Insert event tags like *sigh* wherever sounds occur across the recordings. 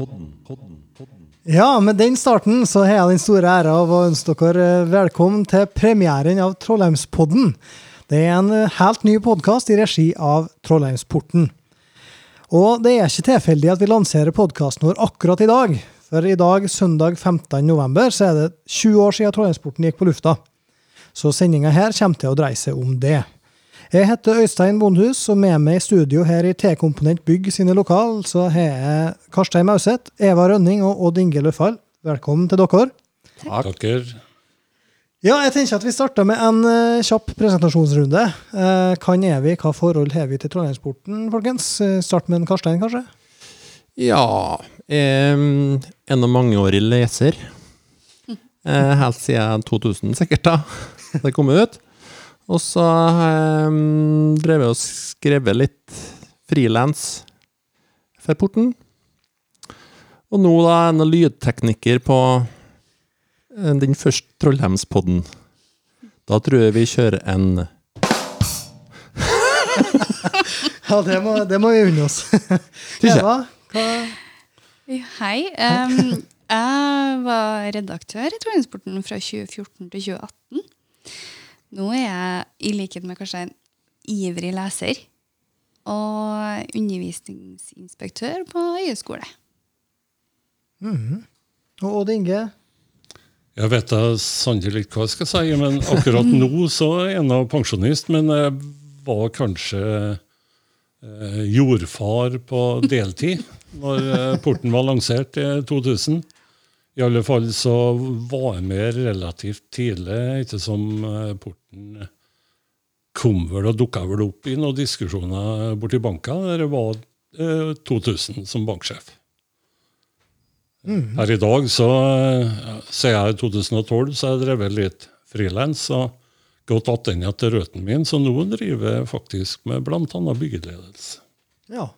podden, podden, podden. Ja, med den starten så har jeg den store æra av å ønske dere eh, velkommen til premieren av Trollheimspodden. Det er en eh, helt ny podkast i regi av Trollheimsporten. Og det er ikke tilfeldig at vi lanserer podkasten vår akkurat i dag. For i dag, søndag 15. november, så er det 20 år siden Trollheimsporten gikk på lufta. Så sendinga her kommer til å dreie seg om det. Jeg heter Øystein Bondhus, og med meg i studio her i T-komponent Bygg sine lokal, så har jeg Karstein Mauseth, Eva Rønning og Odd Inge Løffald. Velkommen til dere. Takk. Ja, jeg tenker at vi starter med en uh, kjapp presentasjonsrunde. Uh, kan er vi, hva forhold har vi til Trondheimsporten, folkens? Uh, start med en Karstein, kanskje? Ja um, En av mangeårig leser. Eh, helt siden 2000, sikkert, da det kom ut. Og så har jeg um, drevet og skrevet litt frilans for porten. Og nå da en lydtekniker på eh, den første Trollheimspodden. Da tror jeg vi kjører en *laughs* Ja, det må, det må vi unne oss. *laughs* Eva, hva Hei. Um, jeg var redaktør i Trondheimsporten fra 2014 til 2018. Nå er jeg, i likhet med kanskje en ivrig leser. Og undervisningsinspektør på høyskole. Og Odd Inge? Jeg vet da sannelig ikke hva jeg skal si, men akkurat nå så er jeg pensjonist. Men jeg var kanskje eh, jordfar på deltid når eh, porten var lansert i 2000. I alle fall så var jeg med relativt tidlig, ikke som eh, porten kom vel og dukka vel opp i noen diskusjoner borti banka, der jeg var eh, 2000 som banksjef. Her i dag, så sier jeg er 2012, så jeg drevet litt frilans og gått tilbake til røttene min, så nå driver jeg faktisk med bl.a. byggeledelse. Ja.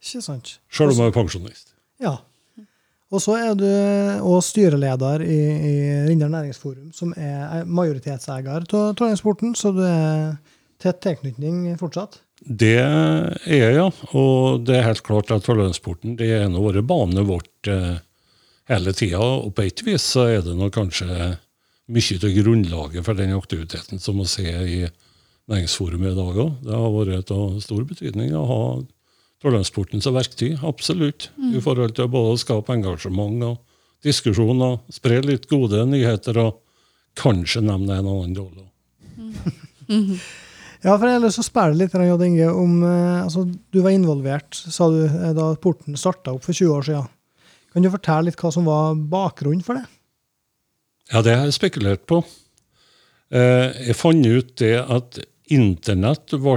Ikke sant. Selv om jeg er pensjonist. Ja. Og så er du også styreleder i, i Rindal Næringsforum, som er majoritetseier av Trondheimsporten, så du er tett tilknytning fortsatt? Det er jeg, ja. Og det er helt klart at det er en av våre baner vårt eh, hele tida. Og på et vis så er det nok kanskje mye av grunnlaget for den aktiviteten som vi ser i Næringsforumet i dag òg. Det har vært av stor betydning å ha Torlønsporten som verktøy, absolutt. I forhold til både å skape engasjement og diskusjon og spre litt gode nyheter og kanskje nevne en annen rolle. *laughs* Ja, for jeg har lyst til å spørre litt, Odd Inge, om eh, altså, Du var involvert sa du, eh, da porten starta opp for 20 år siden. Kan du fortelle litt hva som var bakgrunnen for det? Ja, det har jeg spekulert på. Eh, Jeg fant ut det at internett ble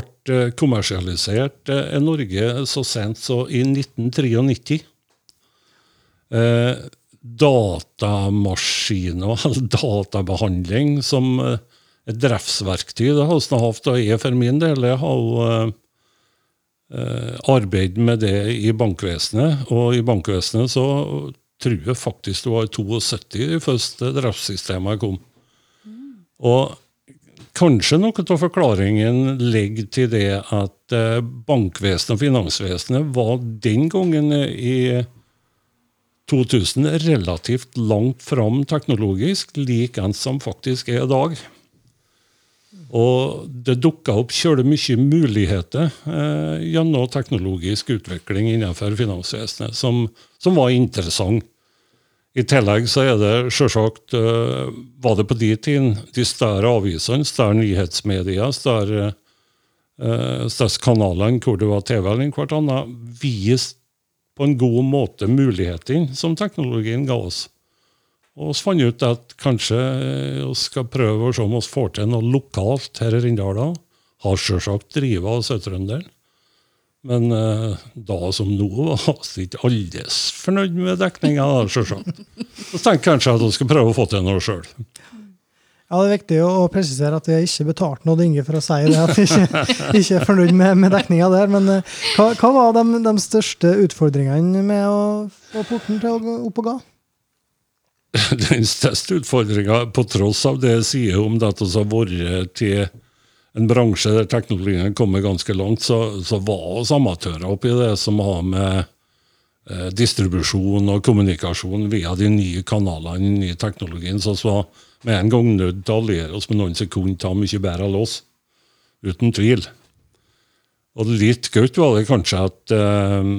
kommersialisert eh, i Norge så sent som i 1993. Eh, Datamaskiner, *laughs* eller databehandling, som eh, et driftsverktøy det har vi hatt, og jeg for min del jeg har eh, eh, arbeidet med det i bankvesenet. Og i bankvesenet så tror jeg faktisk det var i 72 de første driftssystemene kom. Og kanskje noe av forklaringen ligger til det at eh, bankvesenet og finansvesenet var den gangen i 2000 relativt langt fram teknologisk, likeens som faktisk er i dag. Og det dukka opp kjølig mye muligheter eh, gjennom teknologisk utvikling innenfor finansvesenet som, som var interessant. I tillegg så er det sjølsagt eh, Var det på de tiden de større avisene, større nyhetsmedia, større, eh, største kanalene hvor det var TV eller hvert annet, viste på en god måte mulighetene som teknologien ga oss. Og vi fant ut at kanskje eh, vi skal prøve å se om vi får til noe lokalt her i Rindal. Har selvsagt drevet av Sør-Trønderen. Men eh, da som nå *laughs* var ikke alles fornøyd med dekninga, sjølsagt. Så tenkte jeg kanskje at vi skal prøve å få til noe sjøl. Ja, Det er viktig å presisere at vi har ikke betalt noe Inge for å si det, at vi ikke, *laughs* ikke er fornøyd med, med dekninga der. Men eh, hva, hva var de, de største utfordringene med å få porten til å gå opp og ga? *laughs* Den største utfordringa, på tross av det jeg sier om at vi har vært til en bransje der teknologien kommer ganske langt, så, så var oss amatører oppi det som har med eh, distribusjon og kommunikasjon via de nye kanalene, den nye teknologien. Så vi var med en gang nødt til å alliere oss med noen som kunne ta mye bedre av oss. Uten tvil. Og litt godt var det kanskje at eh,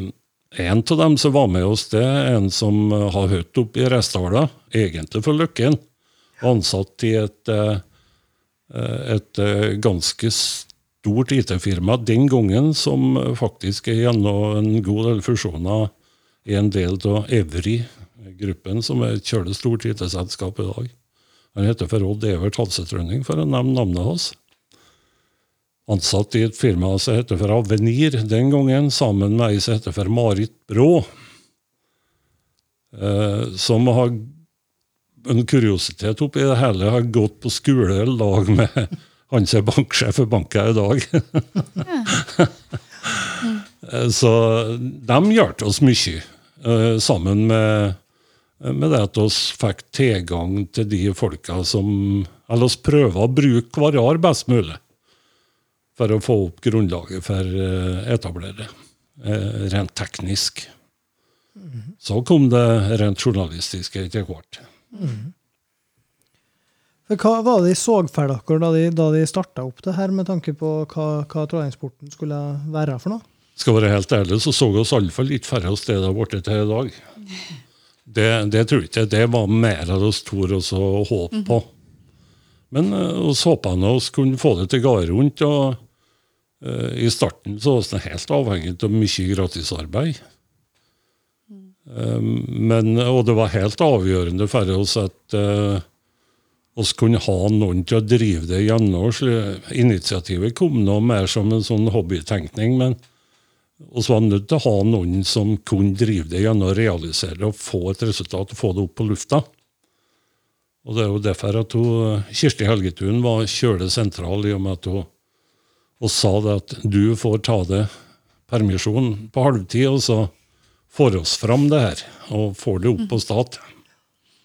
en av dem som var med oss, det er en som har hørt opp i Resdala, egentlig for Løkken. Ansatt i et, eh, et eh, ganske stort IT-firma den gangen, som faktisk er gjennom en god del fusjoner i en del av Evry-gruppen, som er et kjølig stort IT-selskap i dag. Han heter for Odd Evert Halsetrønning, for å nevne navnet hans. Ansatt i et firma som heter for Avenir den gangen, sammen med ei som heter for Marit Brå. Eh, som har en kuriositet oppi det hele, Jeg har gått på skole i lag med han som er banksjef i banken i dag. Eh, *laughs* Så de hjalp oss mye, eh, sammen med, med det at vi fikk tilgang til de folka som Eller oss prøver å bruke hverandre best mulig for å få opp grunnlaget for å etablere, eh, rent teknisk. Så kom det rent journalistiske etter hvert. For hva var det de så for dere da de, da de starta opp det her, med tanke på hva, hva Trondheimsporten skulle være for noe? Skal være helt ærlig, så så vi oss iallfall litt færre av det har til i dag. Det, det tror jeg ikke. Det var mer av oss torde å håpe på. Men vi håpa vi kunne få det til å gå rundt. og uh, I starten så var vi helt avhengig av mye gratisarbeid. Um, men, og det var helt avgjørende for oss at uh, oss kunne ha noen til å drive det gjennom. Initiativet kom nå mer som en sånn hobbytenkning, men vi var nødt til å ha noen som kunne drive det gjennom realisere det og få et resultat og få det opp på lufta. Og Det er jo derfor at hun, Kirsti Helgetun var kjølig sentral, i og med at hun, hun sa det at du får ta det permisjon på halvtid, og så får oss fram det her, og får det opp på stat.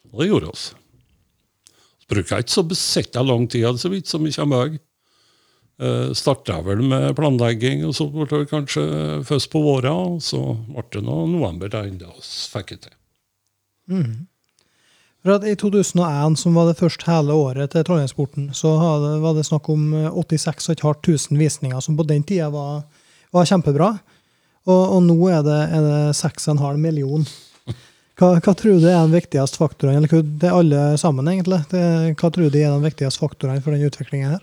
Og det gjorde oss. Vi bruker ikke så besetta lang tid, så vidt som vi kommer ihåg. Uh, Starta vel med planlegging, og så ble det kanskje først på våra, og så ble det nå november der vi fikk det til. At I 2001, som var det første hele året til Trondheimsporten, så var det snakk om eh, 86 500 visninger, som på den tida var, var kjempebra. Og, og nå er det, er det 6,5 million. Hva, hva tror du er den viktigste faktoren Eller hva- det er alle sammen, egentlig. Det, hva tror du er den viktigste faktoren for den utviklingen her?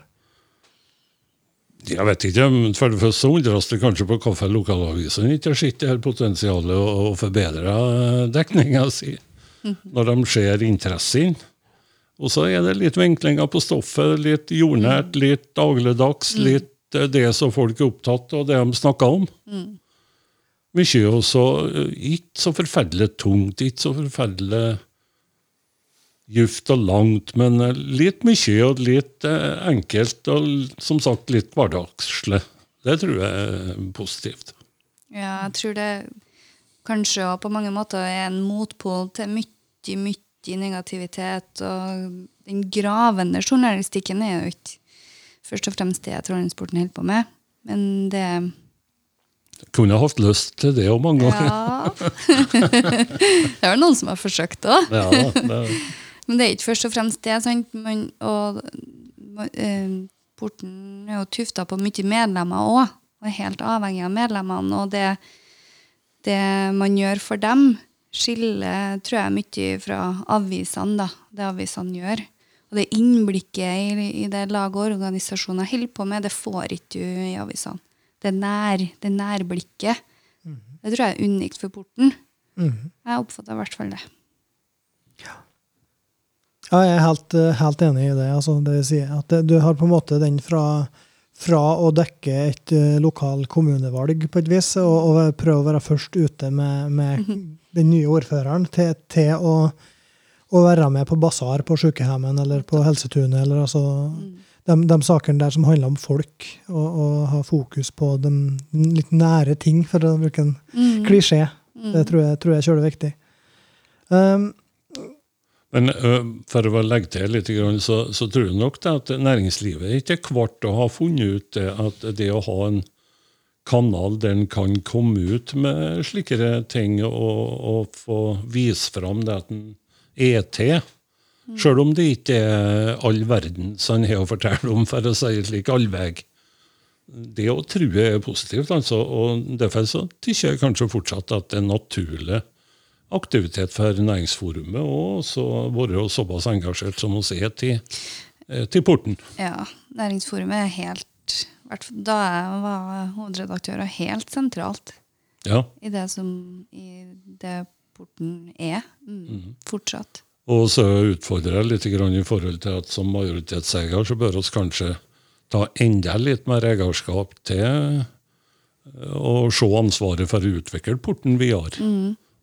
Jeg vet ikke, men for det første så undres det kanskje på hvorfor lokalavisene ikke har sett det her potensialet og, og forbedra dekninga si, når de ser interessen. Og så er det litt vinklinger på stoffet, litt jordnært, litt dagligdags, litt eh, det som folk er opptatt av, det de snakker om. Mye også eh, ikke så forferdelig tungt, ikke så forferdelig djupt og langt, men eh, litt mye og litt eh, enkelt og som sagt litt hverdagslig. Det tror jeg er positivt. Ja, jeg tror det kanskje òg på mange måter er en motpol til mye, mye negativitet. Og den gravende journalistikken er jo ikke først og fremst det Trondheimsporten holder på med. Men det Kunne ha hatt lyst til det òg mange ganger. Ja. *laughs* det er vel noen som har forsøkt òg. Ja, det, Men det er ikke først og fremst det. Sant? Man, og eh, porten er jo tufta på mye medlemmer òg, og er helt avhengig av medlemmene. Og det, det man gjør for dem, skiller tror jeg mye fra avisene, da. Det avisene gjør. Og det innblikket i, i det lag og organisasjoner holder på med, det får ikke du i avisene. Det, nær, det nærblikket. Det tror jeg er unikt for porten. Jeg oppfatter i hvert fall det. Ja, jeg er helt, helt enig i det. Altså, det vil si at det, du har på en måte den fra, fra å dekke et uh, lokal kommunevalg på et vis, og, og prøve å være først ute med, med den nye ordføreren, til, til å, å være med på basar på sykehjemmet eller på Helsetunet, eller altså de, de sakene der som handler om folk, og, og ha fokus på de litt nære ting, for å bruke en klisjé. Det tror jeg, tror jeg er kjølig viktig. Um, Men for å legge til litt, så, så tror jeg nok det at næringslivet ikke er kvart å ha funnet ut det at det å ha en kanal der en kan komme ut med slikere ting og, og få vise fram det at en er til. Sjøl om det ikke er all verden som han har å fortelle om, for å si det slik, allveg. Det å true er positivt, altså. Og derfor så tykker jeg kanskje fortsatt at det er naturlig aktivitet for Næringsforumet og også være såpass engasjert som vi er til, eh, til porten. Ja, Næringsforumet er helt Da jeg var hovedredaktør, helt sentralt Ja. i det som i det porten er. Mm, Fortsatt. Og så utfordrer jeg litt grann i forhold til at som majoritetseier så bør vi kanskje ta enda litt mer eierskap til eh, å se ansvaret for å utvikle porten videre.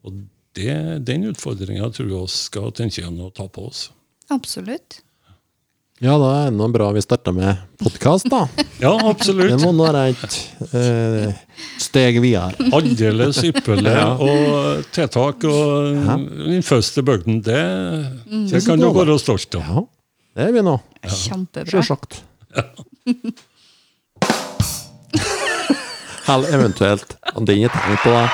Og det, den utfordringa tror jeg vi skal tenke igjen å ta på oss. Absolutt. Ja, da er det noe bra vi starta med podkast, da. *laughs* Ja, absolutt. Det må nå være et eh, steg videre. Aldeles ypperlig. Og tiltak og Ja. den første bygden, det, det kan du være stolt av. Ja, det er vi nå. Kjempebra. Sjølsagt. *laughs* Eller eventuelt om den er tenkt på, da.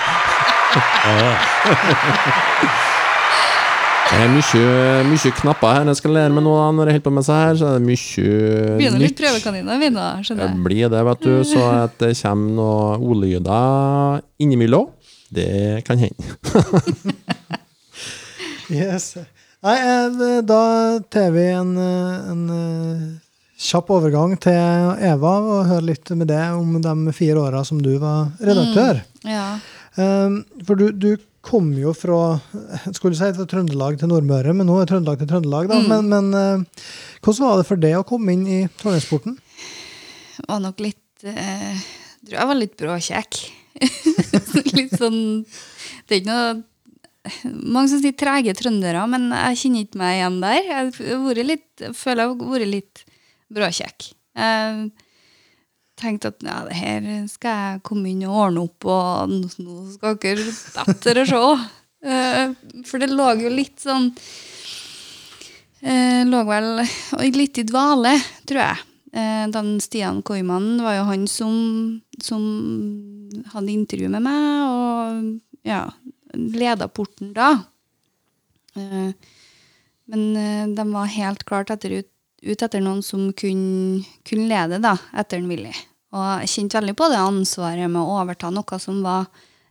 Det er mye, mye knapper her jeg skal lære meg noe da, når jeg holder på med seg her. Så er det mye Begynner litt prøvekaniner, vi nå, skjønner Det jeg. blir det, vet du. Så at det kommer noen ordlyder innimellom, det kan hende. *laughs* Yes. Nei, eh, da tar vi en, eh, en eh, kjapp overgang til Eva og hører litt med det om de fire åra som du var redaktør. Ja. Um, for du, du kom jo fra skulle si fra Trøndelag til Nordmøre, men nå er Trøndelag til Trøndelag. da. Men, men eh, hvordan var det for deg å komme inn i Trondheimsporten? Var nok litt eh, Tror jeg var litt bråkjekk. *laughs* litt sånn Det er ikke noe Mange som sier trege trøndere, men jeg kjenner ikke meg igjen der. Jeg vært litt, jeg føler jeg har vært litt bråkjekk. Jeg tenkte at ja, det her skal jeg komme inn og ordne opp, og nå skal dere bedre se. *laughs* Eh, For det lå jo litt sånn eh, Lå vel litt i dvale, tror jeg. Eh, den Stian Koiman var jo han som, som hadde intervju med meg, og ja, leda porten da. Men de var helt klart etter, ut, ut etter noen som kunne, kunne lede, da, etter en Willy. Og jeg kjente veldig på det ansvaret med å overta noe som var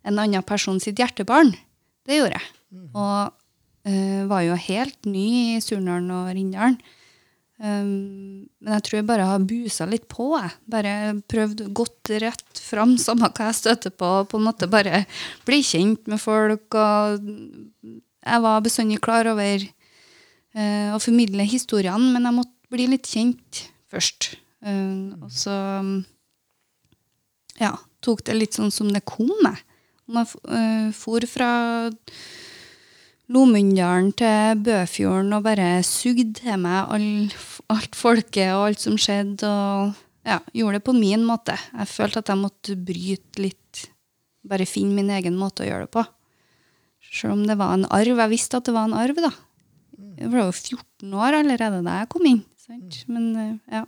en annen person sitt hjertebarn. Det gjorde jeg. Og uh, var jo helt ny i Surnadalen og Rindalen. Um, men jeg tror jeg bare har busa litt på. Jeg. Bare prøvd gått rett fram, *laughs* samme hva jeg støter på. På en måte bare bli kjent med folk. Og jeg var bestandig klar over uh, å formidle historiene, men jeg måtte bli litt kjent først. Um, og så ja, tok det litt sånn som det kom. Jeg. Man eh, for fra Lomundalen til Bøfjorden og bare sugde til meg all, alt folket og alt som skjedde. Og ja, gjorde det på min måte. Jeg følte at jeg måtte bryte litt. Bare finne min egen måte å gjøre det på. Selv om det var en arv. Jeg visste at det var en arv, da. Jeg var jo 14 år allerede da jeg kom inn. Sant? Men eh, ja.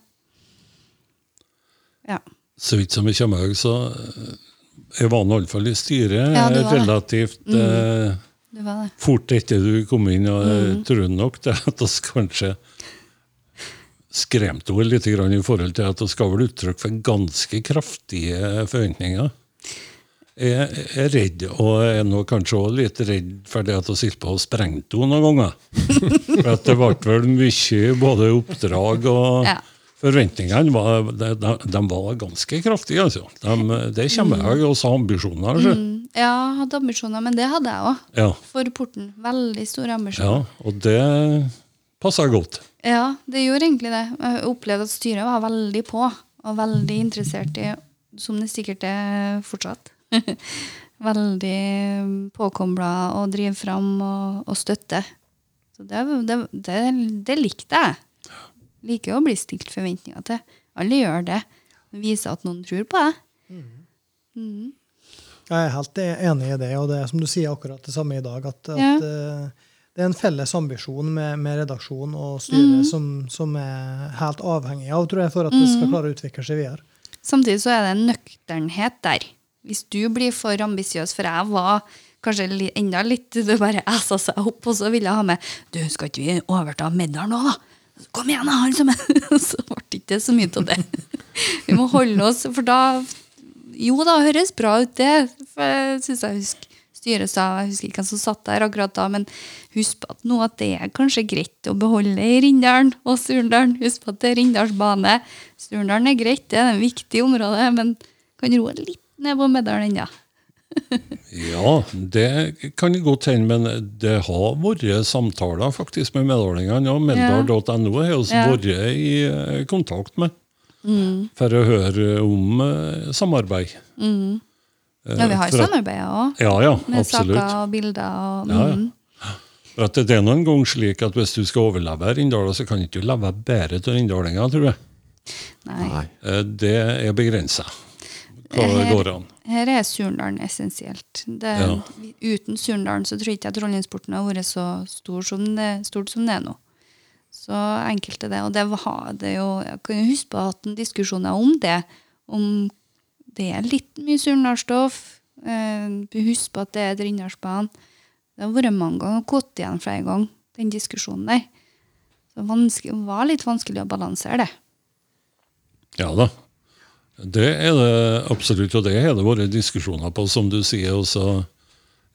Ja. Så vidt som jeg kommer meg, så eh, jeg var nå iallfall i styret Ja, relativt mm. eh, Det var det. fort etter du kom inn, og jeg Mm. tror nok det at oss kanskje skremte henne litt grann i forhold til at vi ga vel uttrykk for ganske kraftige forventninger. Jeg er redd, og jeg er nå kanskje også litt redd for det at vi holdt på å sprenge henne noen ganger. *laughs* For at det ble vel mye både oppdrag og Ja. Forventningene var, de, de, de var ganske kraftige, altså. De, det kommer jeg også ambisjoner. så. Mm, ja, jeg hadde ambisjoner, men det hadde jeg òg. Ja, For porten. Veldig store ambisjoner. ja, og det passa godt. Ja, det gjorde egentlig det. Jeg opplevde at styret var veldig på, og veldig interessert i, som det sikkert er fortsatt, *laughs* veldig påkobla og drive fram og, og støtte. Så det, det, det, det likte jeg. Liker å bli stilt forventninger til. Alle gjør det. Viser at noen tror på deg. Mm. Jeg er helt enig i det, og det er som du sier akkurat det samme i dag. At, Ja. eh, det er en felles ambisjon med, med redaksjon og styre som, som er helt avhengig av, tror jeg, for at det skal klare å utvikle seg videre. Samtidig så er det en nøkternhet der. Hvis du blir for ambisiøs, for jeg var kanskje enda litt Det bare *laughs* essa seg opp, og så ville jeg ha med Du, skal ikke vi overta Meddal nå, da? Kom igjen, da, har som er Så ble det ikke så mye av det. *laughs* Vi må holde oss, for da Jo da, høres bra ut, det. For jeg synes jeg husker styret sa, jeg husker ikke hvem som satt der akkurat da, men husk at nå at det er kanskje greit å beholde i Rindalen og Surndalen. Husk at det er Rindals bane. Surndalen er greit, det er et viktig område, men kan roe litt ned på Medalen ennå. Det kan godt hende, men det har vært samtaler faktisk med meddalingene. Og Meldal.no har vi Ja. vært i eh, kontakt med for å høre om eh, samarbeid. Mm. Ja, vi har samarbeid òg, Ja, ja, med absolutt. saker og bilder. Og, Ja, ja. mm. For at det er noen gang slik at hvis du skal overleve Rindal, så kan du ikke leve bare av rindalinger, tror jeg. Nei. Eh, Det er begrensa hva Her- går an. Her er Surndalen essensielt. Det, Ja. Uten Surndalen så tror jeg ikke at rollinsporten har vært så stor som det, stort som det er nå. Så enkelt er det. Og det, var, det jo, jeg kan jo huske på at en diskusjoner om det. Om det er litt mye Surndalsstoff. Eh, husk på at det er et. Det har vært mange ganger, gått igjen flere ganger, den diskusjonen der. Så det var litt vanskelig å balansere det. Ja da. Det er det absolutt, og det har det vært diskusjoner på, som du sier. Og så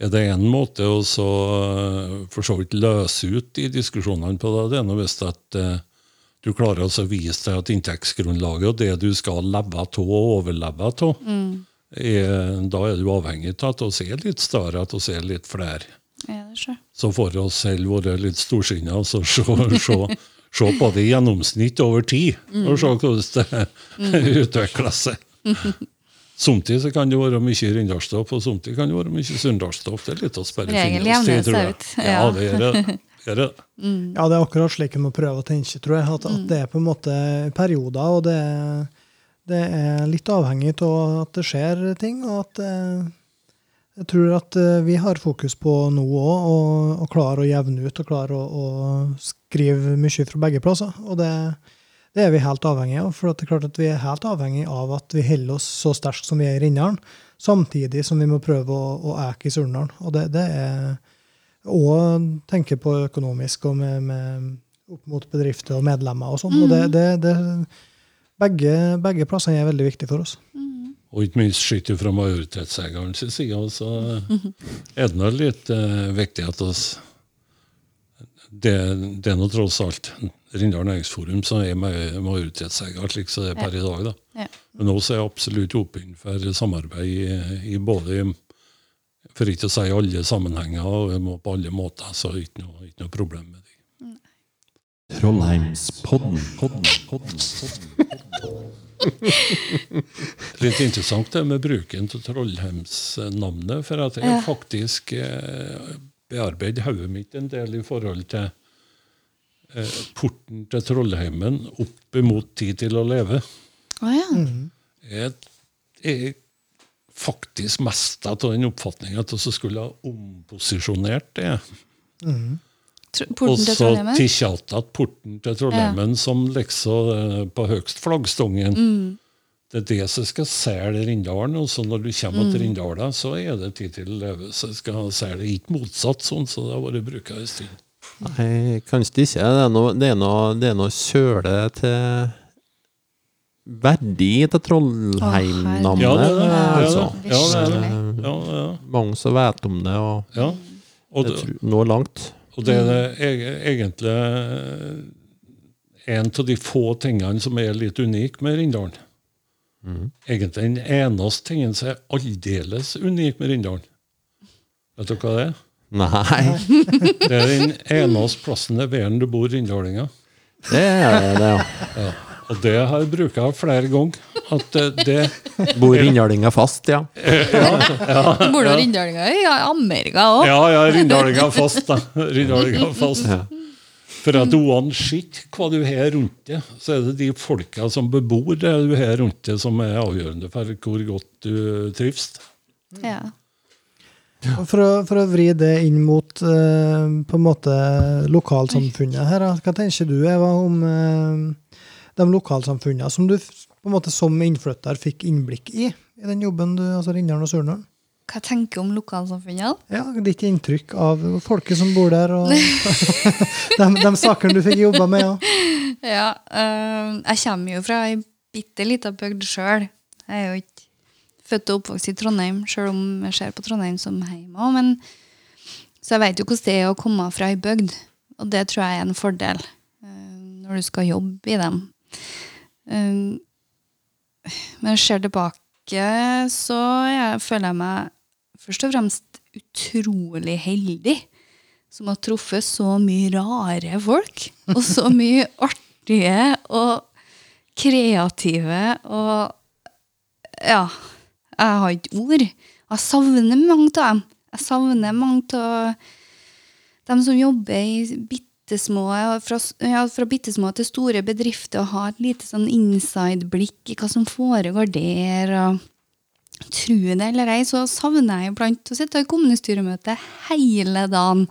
er det én måte å så eh, for så vidt løse ut de diskusjonene på. Det, det er nå hvis at eh, du klarer altså å vise deg at inntektsgrunnlaget og det du skal leve av og overleve av, mm. da er du avhengig av at vi er litt større, at vi er litt flere. Ja, det skjer. Så får oss selv være litt storsinna og så se, se, se på det i gjennomsnitt over tid. Og se hvordan det *laughs* utvikler seg. Somtid så kan det være mye rindalsstoff, og somtid kan det være mye sunndalsstoff. Det er litt å sperre Regel fingrene til, tror jeg. Ja, det er det. Er det. *laughs* Ja, det er akkurat slik en må prøve å tenke, tror jeg. At, at det er på en måte perioder, og det, er- det er litt avhengig av at det skjer ting. og at eh, Jeg tror at eh, vi har fokus på nå òg, og, og klare å jevne ut og klare å, å skrive mye fra begge plasser. Og det, det er vi helt avhengig av. For det er klart at vi er helt avhengig av at vi holder oss så sterkt som vi er i Rindalen, samtidig som vi må prøve å, å eke i Surndalen. Og det, det er òg tenke på økonomisk og med, med opp mot bedrifter og medlemmer og sånn. Og det, det, det, begge, begge plassene er veldig viktige for oss. Og ikke minst sett fra majoritetseierens side, så er det nå litt eh, viktig at oss det, det er nå tross alt Rindal Næringsforum som er ma- majoritetseier, slik som det er per i dag. da. Ja. Men også er jeg absolutt åpen for samarbeid i, i både For ikke å si alle sammenhenger, og på alle måter, så er det ikke noe, ikke noe problem med det. Trollheimspodden. Podden, *laughs* podden, podden. Litt interessant det med bruken av Trollheimsnavnet, for at jeg Ja. faktisk eh, bearbeider hodet mitt en del i forhold til eh, porten til Trollheimen opp imot Tid til å leve. Oh, ja. Jeg er faktisk mest av den oppfatninga at vi skulle ha omposisjonert det. Tro- Og så tilkjalt at porten til Trollheimen som liksom eh, på høgst flaggstongen. Mm. Det er det som skal selge Rindalen. Og så når du kommer Mm. til Rindalen, så er det tid til å leve. Så jeg skal selge ikke motsatt, sånn som det har vært bruka en stund. Nei, kanskje ikke. Det er noe, det er noe, det er noe søle til verdi til Trollheim-navnet. Ja, det er det. Ja, altså. ja. Eh, Mange som vet om det, og ja. Og, det tror- langt. og det er eg- egentlig en av de få tingene som er litt unik med Rindalen. Egentlig den eneste tingen som er aldeles unik med Rindalen. Vet dere hva det er? Nei, *laughs* Det er den eneste plassen i verden du bor rindalinger. det er det, ja. Ja. Og det har jeg brukt flere ganger. At eh, det Bor innjalinga fast, ja. *laughs* Bor det rindalinger i Amerika òg? Ja, ja, rindalinger fast, da. Rindalinger fast. Ja. For at uansett hva du har rundt deg, så er det de folka som bebor det du har rundt deg, som er avgjørende for hvor godt du trives. Ja. For å, for å vri det inn mot uh, på en måte lokalsamfunnet her, da. hva tenker du Eva, om uh, de lokalsamfunnene som du på en måte som innflytter fikk innblikk i i den jobben du, altså Rindalen og Surnadal? Hva jeg tenker om lokalsamfunnene? Ja, ditt inntrykk av folket som bor der, og *laughs* de, de sakene du fikk jobba med. Ja. *laughs* Ja, øh, jeg kommer jo fra ei bitte lita bygd sjøl. Jeg er jo ikke født og oppvokst i Trondheim, sjøl om jeg ser på Trondheim som hjemme òg. Så jeg vet jo hvordan det er å komme fra ei bygd, og det tror jeg er en fordel øh, når du skal jobbe i dem. Um, men ser tilbake, så jeg, føler jeg meg først og fremst utrolig heldig som har truffet så mye rare folk, og så *laughs* mye artige og kreative og Ja, jeg har ikke ord. Jeg savner mange av dem. Jeg savner mange av dem som jobber i bittesmå fra, ja, fra bittesmå til store bedrifter og har et lite sånn inside-blikk i hva som foregår der. og Tro det eller ei, så savner jeg iblant å sitte i kommunestyremøte hele dagen.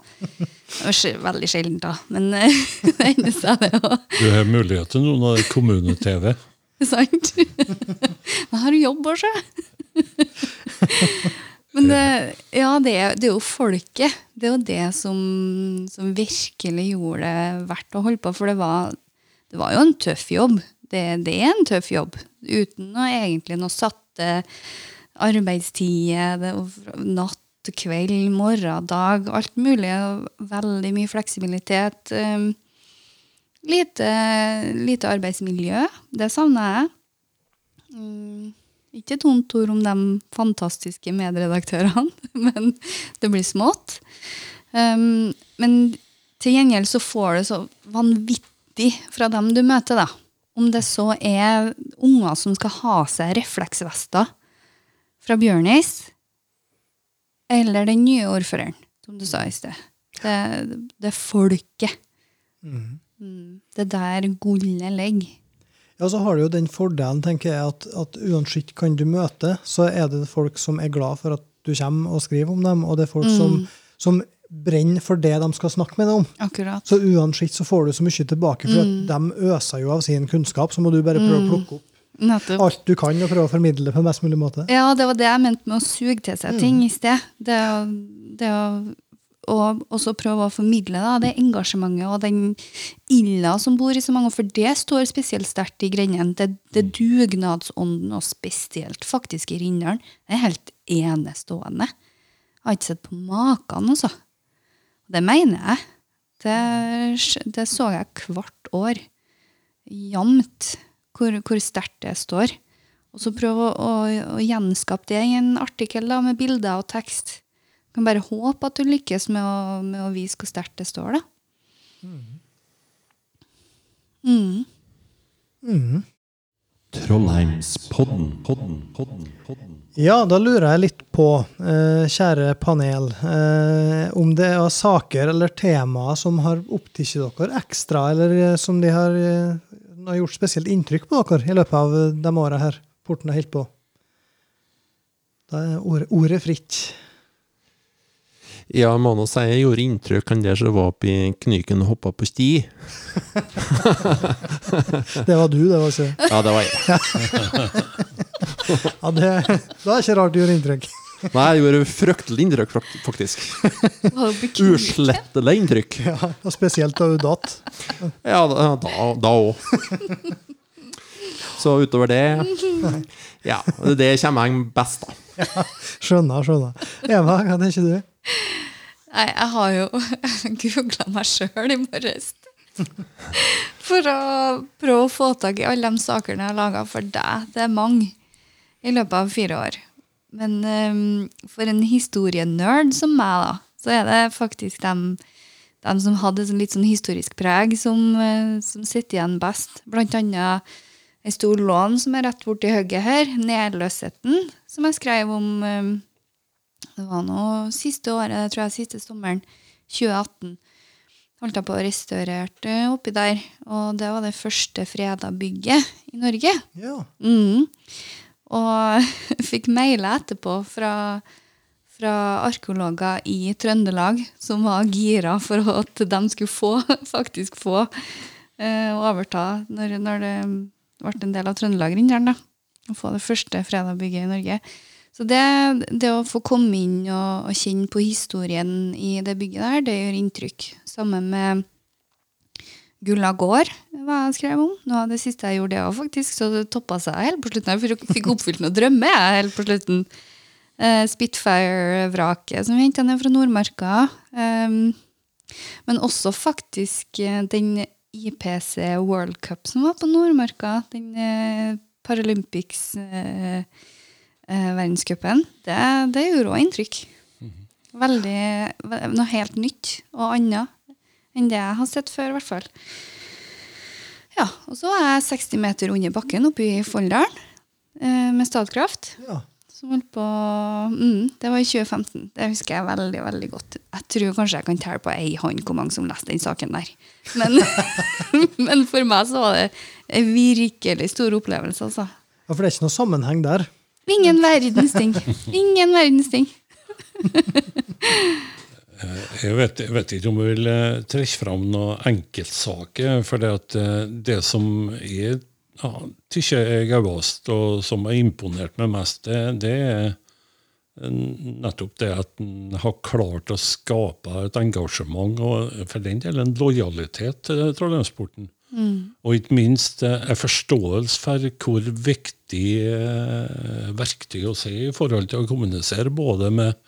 Veldig sjeldent, da, men eh, *laughs* det hender seg, det òg. Du har mulighet til noen av kommune-TV. *laughs* Sant? *laughs* Jeg har jobb òg, sjø? Men det, ja, det, det er jo folket. Det er jo det som, som virkelig gjorde det verdt å holde på. For det var, det var jo en tøff jobb. Det, det er en tøff jobb. Uten noe, egentlig noe satte var natt, kveld, morgen, dag, alt mulig. Veldig mye fleksibilitet. Um, Lite, lite arbeidsmiljø. Det savner jeg. Mm, ikke et vondt ord om de fantastiske medredaktørene, *laughs* men det blir smått. Um, men til gjengjeld så får du så vanvittig fra dem du møter, da. Om det så er unger som skal ha seg refleksvester fra Bjørnis, eller den nye ordføreren, som du sa i sted. Det, det er folket. Mm. Det der gullet ligger. Ja, så har du jo den fordelen, tenker jeg, at, at uansett kan du møte, så er det folk som er glad for at du kommer og skriver om dem, og det er folk som, som brenner for det de skal snakke med deg om. Akkurat. Så uansett så får du så mye tilbake, for at de øser jo av sin kunnskap, så må du bare prøve å plukke opp Nettopp. alt du kan og prøve å formidle det på best mulig måte. Ja, det var det jeg mente med å suge til seg ting i sted. Det det å og også prøve å formidle da, det engasjementet og den ilda som bor i så mange, for det står spesielt sterkt i Grennen. Det, det dugnadsånden, og spesielt faktisk i Rindalen, det er helt enestående. Jeg har ikke sett på maken, altså. Det mener jeg. Det, det så jeg hvert år. Jamt hvor, hvor sterkt det står. Og så prøve å, å, å gjenskape det i en artikkel da, med bilder og tekst. Kan bare håpe at du lykkes med å, med å vise hvor sterkt det står, da. Mm. Trollheimspodden. Podden, podden, podden. Ja, da lurer jeg litt på, eh, kjære panel, eh, om det er saker eller temaer som har opptatt dere ekstra, eller eh, som de har, eh, har gjort spesielt inntrykk på dere i løpet av eh, de åra her porten har holdt på. Da er ordet, ordet fritt. Ja, jeg må nå si jeg gjorde inntrykk han der som var oppi i Knyken og hoppa på sti. *laughs* Det var du, det var ikke Ja, det var jeg. *laughs* ja, det, Da er det ikke rart du gjør inntrykk. Nei, jeg gjorde fryktelig inntrykk, faktisk. Uslettelig inntrykk. Ja, og Spesielt da du datt. Ja, da- òg. Så utover det Ja, det kommer jeg best, da. Skjønner, skjønner. Eva, hva tenker du? Nei, jeg har jo googla meg sjøl i morges. For å prøve å få tak i alle de sakene jeg har laga for deg. Det er mange i løpet av fire år. Men um, for en historienerd som meg, da, så er det faktisk dem, dem som hadde sånn litt sånn historisk preg, som, uh, som sitter igjen best. Blant annet en stor lån som er rett borti hugget her, Nedløsheten, som jeg skrev om um, det var nå siste året, tror jeg siste sommeren, 2018. Holdt jeg på å restaurere oppi der. Og det var det første freda bygget i Norge. Ja. Mm. Og *laughs* fikk mailer etterpå fra, fra arkeologer i Trøndelag som var gira for at de skulle få, *laughs* faktisk få eh, å overta når, når det ble en del av Trøndelag-Rindalen. Å få det første Fredag-bygget i Norge. Så det, det å få komme inn og, og kjenne på historien i det bygget der, det gjør inntrykk. Sammen med Gulla gård, var jeg skrev om. Noe av det siste jeg gjorde, det òg, faktisk. Så det toppa seg helt på slutten. Jeg fikk oppfylt noen drømmer jeg, helt på slutten. Uh, Spitfire-vraket som vi henta ned fra Nordmarka. Um, men også faktisk eh, den IPC World Cup som var på Nordmarka. Den uh, Paralympics uh, verdenscupen. Det, det gjorde òg inntrykk. Veldig, Noe helt nytt og annet enn det jeg har sett før, i hvert fall. Ja, og så er jeg 60 meter under bakken oppe i Folldalen eh, med Statkraft. Ja. Som holdt på mm, Det var i 2015. Det husker jeg veldig veldig godt. Jeg tror kanskje jeg kan telle på ei hånd hvor mange som leste den saken der. Men, *laughs* men for meg så var det en virkelig stor opplevelse, altså. ja, for det er ikke noe sammenheng der. Ingen verdens ting. Ingen verdens ting. *laughs* Jeg vet, jeg vet ikke om jeg vil eh, trekke fram noen enkeltsaker. For det, at eh, det som jeg ja, tykker er gøyest, og som har imponert meg mest, det, det er eh, nettopp det at en har klart å skape et engasjement, og for den del en lojalitet til Trollheimsporten. Og ikke minst eh, en forståelse for hvor viktig eh, verktøy å si i forhold til å kommunisere både med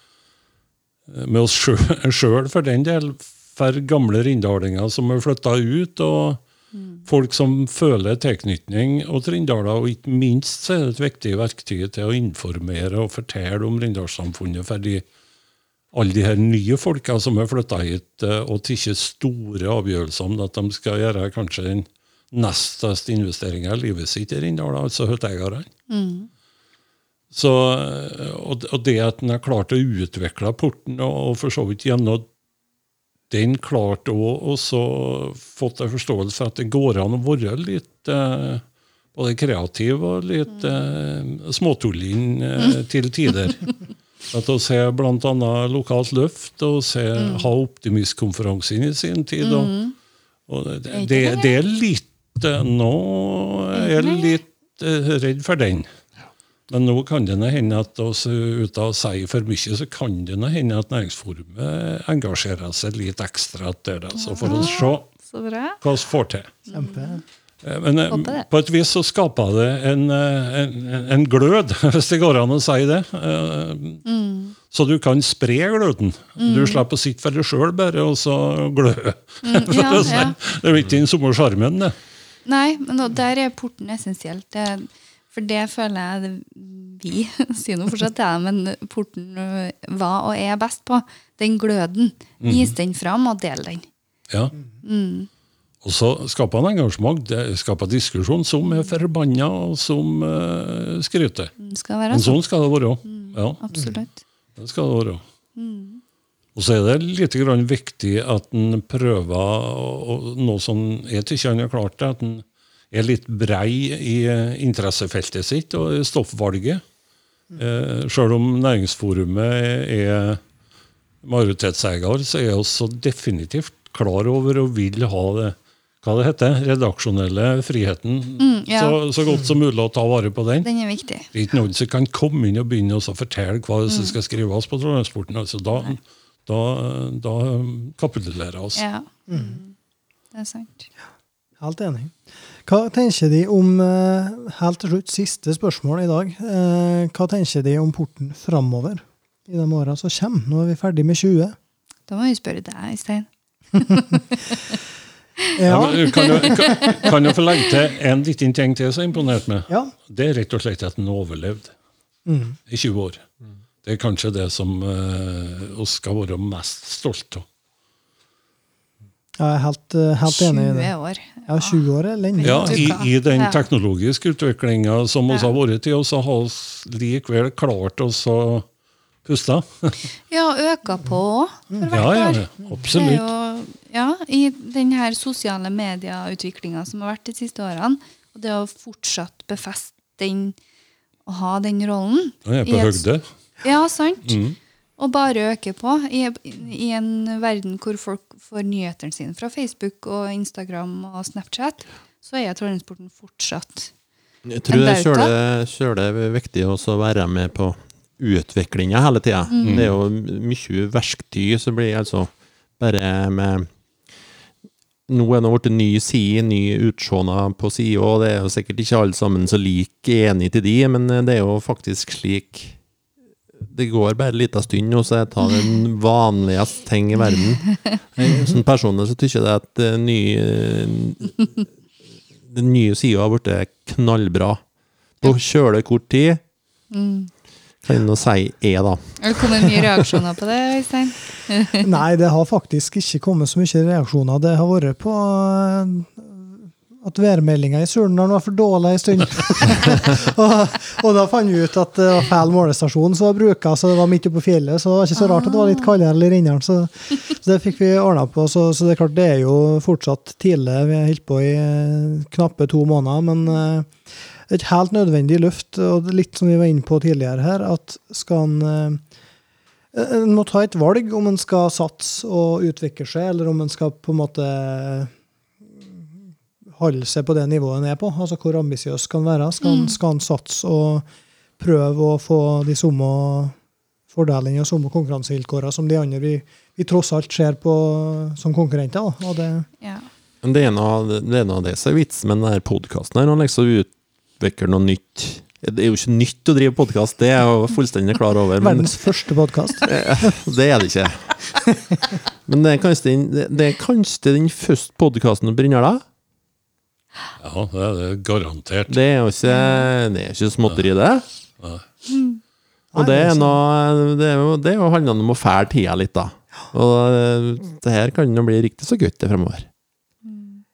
med oss sjøl, for den del, for gamle rindalinger som er flytta ut, og folk som føler tilknytning til Rindala. Og ikke minst er det et viktig verktøy til å informere og fortelle om Rindalssamfunnet for de, alle de her nye folka som er flytta hit eh, og tatt store avgjørelser om at de skal gjøre kanskje den nest største investeringa i livet sitt i Rindala, altså hytteeierne. Så, og, og det at en har klart å utvikle porten, og, og for så vidt gjennom den klart òg også fått en forståelse for at det går an å være litt eh, både kreativ og litt eh, småtullin eh, til tider. *laughs* At å se bl.a. lokalt løft, og se, ha optimistkonferansen i sin tid. Og, og det, det, det er litt eh, Nå er jeg litt eh, redd for den. Men nå kan det hende at oss, uten å si for mye, så kan det hende at Næringsforumet engasjerer seg litt ekstra der. det. Så får vi se hva vi får til. Kjempe. Eh, Men eh, det. på et vis så skaper det en, eh, en, en glød, *laughs* hvis det går an å si det. Mm. Så du kan spre gløden. Du slipper å sitte for deg sjøl bare og så glø. Mm, ja, *laughs* å si. ja. Det er jo ikke den samme sjarmen, det. Nei, men der er porten essensielt. Det, for det føler jeg vi *laughs* sier noe fortsatt, ja, men porten ø, var og er best på. Den gløden. Vis den fram og del den. Ja. Og så skaper han engasjement, det skaper diskusjon, som er forbanna, og som uh, skryter. Skal være Men sånn. sånn skal det være. Ja, Absolutt. det skal det være. Og så er det litt grann viktig at en prøver noe som jeg tykker han har klart at en er litt brei i eh, interessefeltet sitt og stoffvalget. Eh, Sjøl om Næringsforumet er majoritetseier, så er vi også definitivt klar over og vil ha det hva det heter, redaksjonelle friheten ja. så, så godt som mulig å ta vare på den. Den er viktig. Det er ikke noen som kan komme inn og begynne å fortelle hva som skal skrives på Trondheimsporten. Altså, da, da, da kapitulerer vi oss. Ja. Det er sant. Helt enig. Hva tenker de om eh, Helt til slutt, siste spørsmål i dag. Eh, Hva tenker de om porten framover i de åra som kommer? Nå er vi ferdig med 20. Da må vi spørre deg, Stein. *laughs* Ja, Ja. men kan, jeg, kan, kan jeg få legge til en liten ting til som imponerte meg? ja. Det er rett og slett at den overlevde Mm. i 20 år. Det er kanskje det som uh, vi skal være mest stolt av. Jeg er helt, eh, helt enig i 20 det. år. Ja, 20 år er lenge. Ja, i, I den teknologiske utviklinga som vi har vært i, og så har vi likevel klart oss å puste. *laughs* Ja, øka på òg, for hvert Ja, ja, år. ja, absolutt. jo, ja, I den her sosiale medieutviklinga som har vært de siste årene, og det å fortsatt befeste den, å ha den rollen Nå er jeg på høgde. Ja, sant. Mm. Og bare øker på. I, I en verden hvor folk får nyhetene sine fra Facebook og Instagram og Snapchat, så er Trondheimsporten fortsatt Jeg tror det er kjøle viktig også å være med på utviklinga hele tida. Det er jo mye verktøy som blir altså bare med Nå er det blitt ny side, ny utseende på sida, og det er jo sikkert ikke alle sammen så like enig til de, men det er jo faktisk slik Det går bare en liten stund, og så tar jeg den vanligste ting i verden. Som Sånn personlig så tykker jeg det at det nye Den nye sida har blitt knallbra. På kjøle kort tid. Kan jeg nå si E, da. Har det kommet mye reaksjoner på det, Øystein? Nei, det har faktisk ikke kommet så mye reaksjoner. Det har vært på eh, at værmeldinga i Surnadal var for dårlig en stund. *laughs* og, og da fant vi ut at det var feil målestasjon som var bruka, så det var midt oppe på fjellet. Så det var ikke så rart at det var litt kaldere i Rindalen. Så, så det fikk vi ordna på. Så, så det er klart, det er jo fortsatt tidlig. Vi har holdt på i eh, knappe to måneder. men eh, et helt nødvendig løft, og litt som vi var inne på tidligere her, at skal en eh, En må ta et valg om en skal satse og utvikle seg, eller om en skal på en måte holde seg på det nivået han er på. Altså hvor ambisiøs skal han være? Skal en, skal han satse og prøve å få de samme fordelene og samme konkurransevilkårene som de andre vi, vi tross alt ser på som konkurrenter? Da. Og det, Ja. Det er noe av det, som er vitsen med denne podkasten. Han liksom utvikler noe nytt. Det er jo ikke nytt å drive podkast, det er jeg jo fullstendig klar over. Men verdens første podkast. *laughs* det er det ikke. *laughs* Men det er kanskje den, det, er kanskje den første podkasten brenner deg? Ja, det er det garantert. Det er jo ikke, det er ikke småtteri, det. Nei. Og det er noe Det er jo, det er jo handlende om å fæle tida litt, da. Og eh, det her kan jo bli riktig så godt det fremover.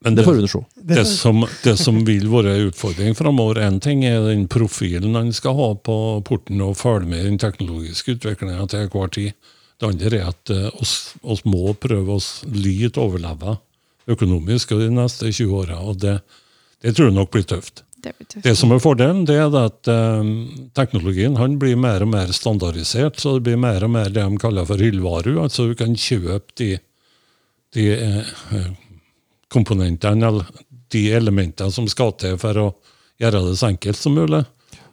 Men Det det, det, som, det som vil være en utfordring framover, én ting er den profilen han skal ha på porten og følge med i den teknologiske utviklinga til hver tid. Det andre er at vi oss, oss må prøve oss litt overleve økonomisk de neste 20 åra. Og det, det tror jeg nok blir tøft. Det blir tøft. Det som er fordelen, det er at um, teknologien han blir mer og mer standardisert. Så det blir mer og mer det de kaller for hyllvaru. Altså du kan kjøpe de, de eh, komponentene eller de elementene som skal til for å gjøre det så enkelt som mulig.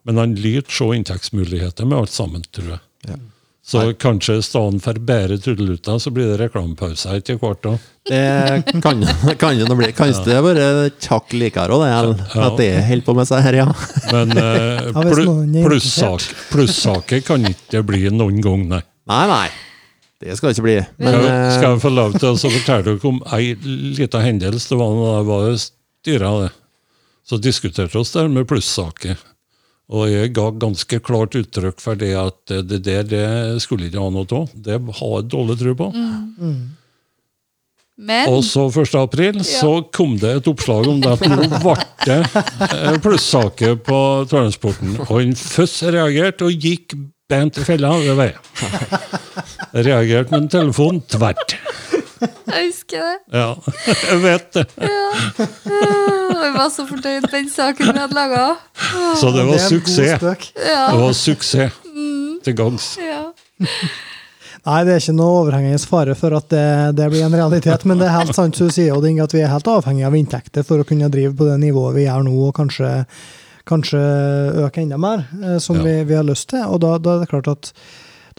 Men han lyter se inntektsmuligheter med alt sammen, tror jeg. Ja. Så kanskje i stedet for bare trudelutter, så blir det reklamepause etter hvert òg. Det kan kan nå bli. Kanskje det bare et hakk likere òg, det. Ja. At det holder på med seg her, ja. Men eh, *laughs* plussak- plussaker kan ikke bli noen gang, nei. Nei, nei. Det skal det ikke bli. Men eh, skal jeg få lov til å fortelle dere om ei lita hendelse? Det var da jeg var styra det. Så diskuterte oss der med plussaker. Og jeg ga ganske klart uttrykk for det at det der det skulle ikke ha noe av. Det har jeg dårlig tro på. Men Og så 1. april så kom det et oppslag om det at nå ble det eh, plussaker på transporten. Og han først reagerte og gikk bent i fella. Det var. Jeg Reagerte med en telefon tvert. Jeg husker det. Ja, *laughs* jeg vet det. Jeg var så fornøyd med den saken vi hadde laga. Så det var det suksess. Ja. Det var suksess til gangs. ja. Nei, det er ikke noe overhengende fare for at det, det blir en realitet, men det er helt sant du sier, Odding, at vi er helt avhengig av inntekter for å kunne drive på det nivået vi gjør nå, og kanskje, kanskje øke enda mer, eh, som Ja. vi, vi har lyst til. Og da, da er det klart at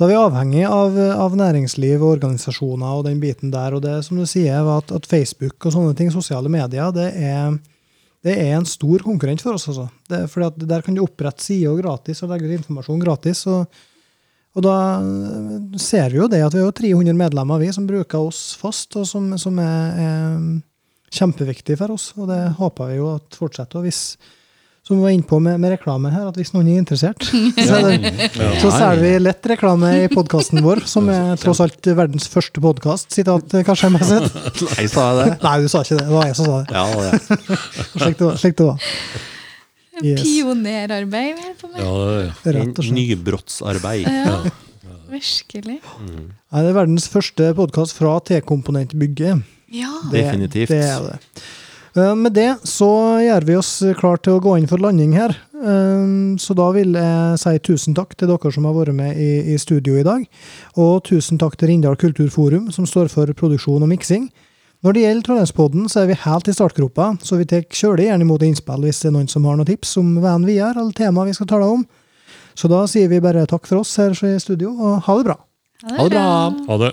da er vi avhengig av, av næringsliv og organisasjoner og den biten der. Og det som du sier, at, at Facebook og sånne ting, sosiale medier, det er, det er en stor konkurrent for oss. Altså. Det, fordi Der kan du opprette sider gratis og legge ut informasjon gratis. og og da ser vi jo det at vi har 300 medlemmer vi som bruker oss fast, og som, som er, er kjempeviktig for oss. Og det håper vi jo at fortsetter. Og hvis, som vi var inne på med, med reklame her, at hvis noen er interessert, *laughs* så, er det, så selger vi lett reklame i podkasten vår, som *laughs* er tross alt verdens første podkast. Sitat kanskje jeg må si. *laughs* Nei, sa jeg det? Nei, du sa ikke det. Det var jeg som sa det. Ja, det. Slik det var. Slik det var. Yes. Pionerarbeid vi holder på med. Ja, Rett og slett. Nybrottsarbeid. Ja. Virkelig. Nei, det er verdens første podkast fra T-komponentbygget. Ja. Det- Definitivt. Det er det. Eh, Med det så gjør vi oss klar til å gå inn for landing her. Eh, Så da vil jeg si tusen takk til dere som har vært med i, i studio i dag. Og tusen takk til Rindal Kulturforum, som står for produksjon og miksing. Når det gjelder Trondheimspodden, så er vi helt i startgropa, så vi tar kjølig gjerne imot innspill hvis det er noen som har noen tips om veien videre, eller tema vi skal tale om. Så da sier vi bare takk for oss her i studio, og ha det bra. Ha det bra! Ha det.